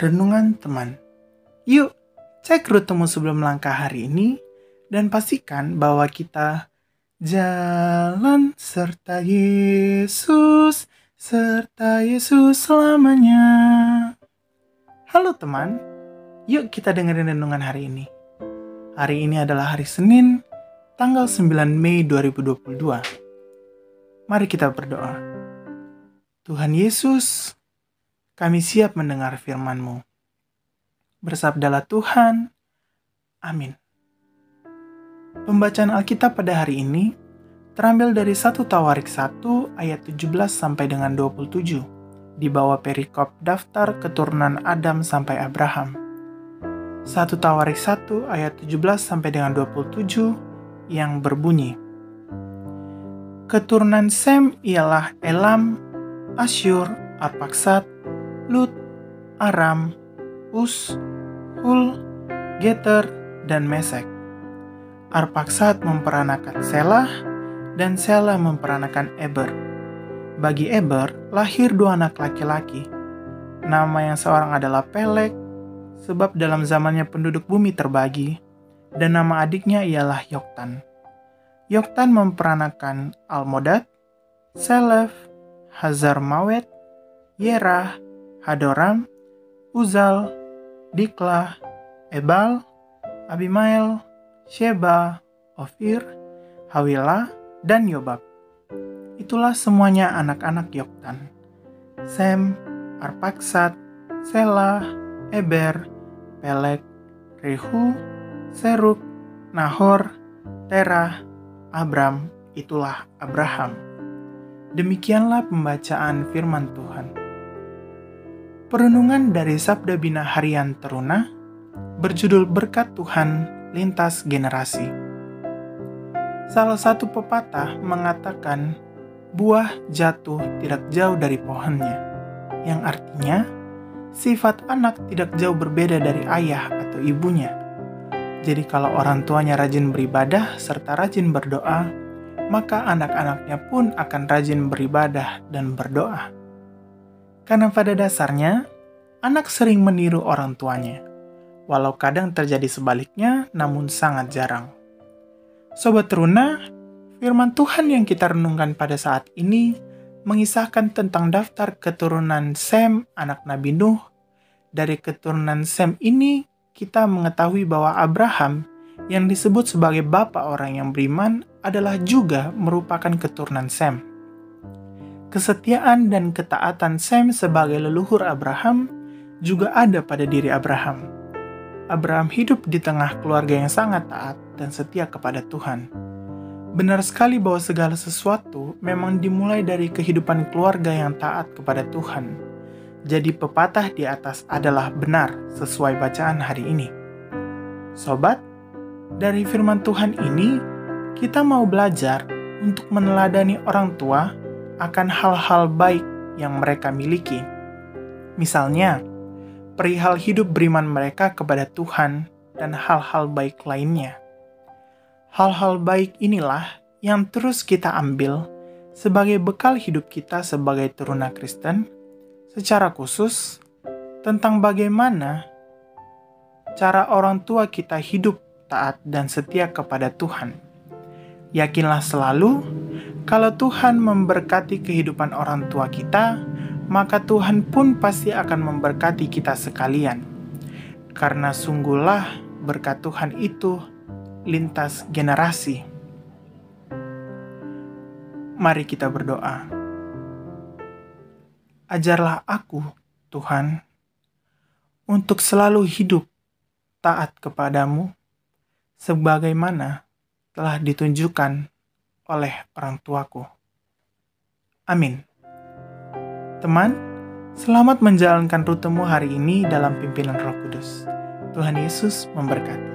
renungan teman. Yuk, cek rutemu sebelum langkah hari ini dan pastikan bahwa kita jalan serta Yesus, serta Yesus selamanya. Halo teman, yuk kita dengerin renungan hari ini. Hari ini adalah hari Senin, tanggal 9 Mei 2022. Mari kita berdoa. Tuhan Yesus, kami siap mendengar firman-Mu. Bersabdalah Tuhan. Amin. Pembacaan Alkitab pada hari ini terambil dari 1 Tawarik 1 ayat 17 sampai dengan 27 di bawah perikop daftar keturunan Adam sampai Abraham. 1 Tawarik 1 ayat 17 sampai dengan 27 yang berbunyi Keturunan Sem ialah Elam, Asyur, Arpaksat, Lut, Aram, Us, Hul, Geter, dan Mesek. Arpaksat memperanakan Selah, dan Selah memperanakan Eber. Bagi Eber, lahir dua anak laki-laki. Nama yang seorang adalah Pelek, sebab dalam zamannya penduduk bumi terbagi, dan nama adiknya ialah Yoktan. Yoktan memperanakan Almodad, Selef, Hazar Mawet, Yerah, Hadoram, Uzal, Diklah, Ebal, Abimael, Sheba, Ofir, Hawila, dan Yobab. Itulah semuanya anak-anak Yoktan. Sem, Arpaksat, Selah, Eber, Pelek, Rehu, Seruk, Nahor, Terah, Abram, itulah Abraham. Demikianlah pembacaan firman Tuhan. Perenungan dari Sabda Bina Harian Teruna berjudul Berkat Tuhan Lintas Generasi. Salah satu pepatah mengatakan buah jatuh tidak jauh dari pohonnya, yang artinya sifat anak tidak jauh berbeda dari ayah atau ibunya. Jadi kalau orang tuanya rajin beribadah serta rajin berdoa, maka anak-anaknya pun akan rajin beribadah dan berdoa. Karena pada dasarnya, anak sering meniru orang tuanya, walau kadang terjadi sebaliknya, namun sangat jarang. Sobat Teruna, firman Tuhan yang kita renungkan pada saat ini mengisahkan tentang daftar keturunan Sem, anak Nabi Nuh. Dari keturunan Sem ini, kita mengetahui bahwa Abraham yang disebut sebagai bapak orang yang beriman adalah juga merupakan keturunan Sem kesetiaan dan ketaatan Sem sebagai leluhur Abraham juga ada pada diri Abraham. Abraham hidup di tengah keluarga yang sangat taat dan setia kepada Tuhan. Benar sekali bahwa segala sesuatu memang dimulai dari kehidupan keluarga yang taat kepada Tuhan. Jadi pepatah di atas adalah benar sesuai bacaan hari ini. Sobat, dari firman Tuhan ini kita mau belajar untuk meneladani orang tua akan hal-hal baik yang mereka miliki. Misalnya, perihal hidup beriman mereka kepada Tuhan dan hal-hal baik lainnya. Hal-hal baik inilah yang terus kita ambil sebagai bekal hidup kita sebagai teruna Kristen, secara khusus tentang bagaimana cara orang tua kita hidup taat dan setia kepada Tuhan. Yakinlah selalu kalau Tuhan memberkati kehidupan orang tua kita, maka Tuhan pun pasti akan memberkati kita sekalian. Karena sungguhlah berkat Tuhan itu lintas generasi. Mari kita berdoa. Ajarlah aku, Tuhan, untuk selalu hidup taat kepadamu, sebagaimana telah ditunjukkan oleh orang tuaku. Amin. Teman, selamat menjalankan rutemu hari ini dalam pimpinan Roh Kudus. Tuhan Yesus memberkati.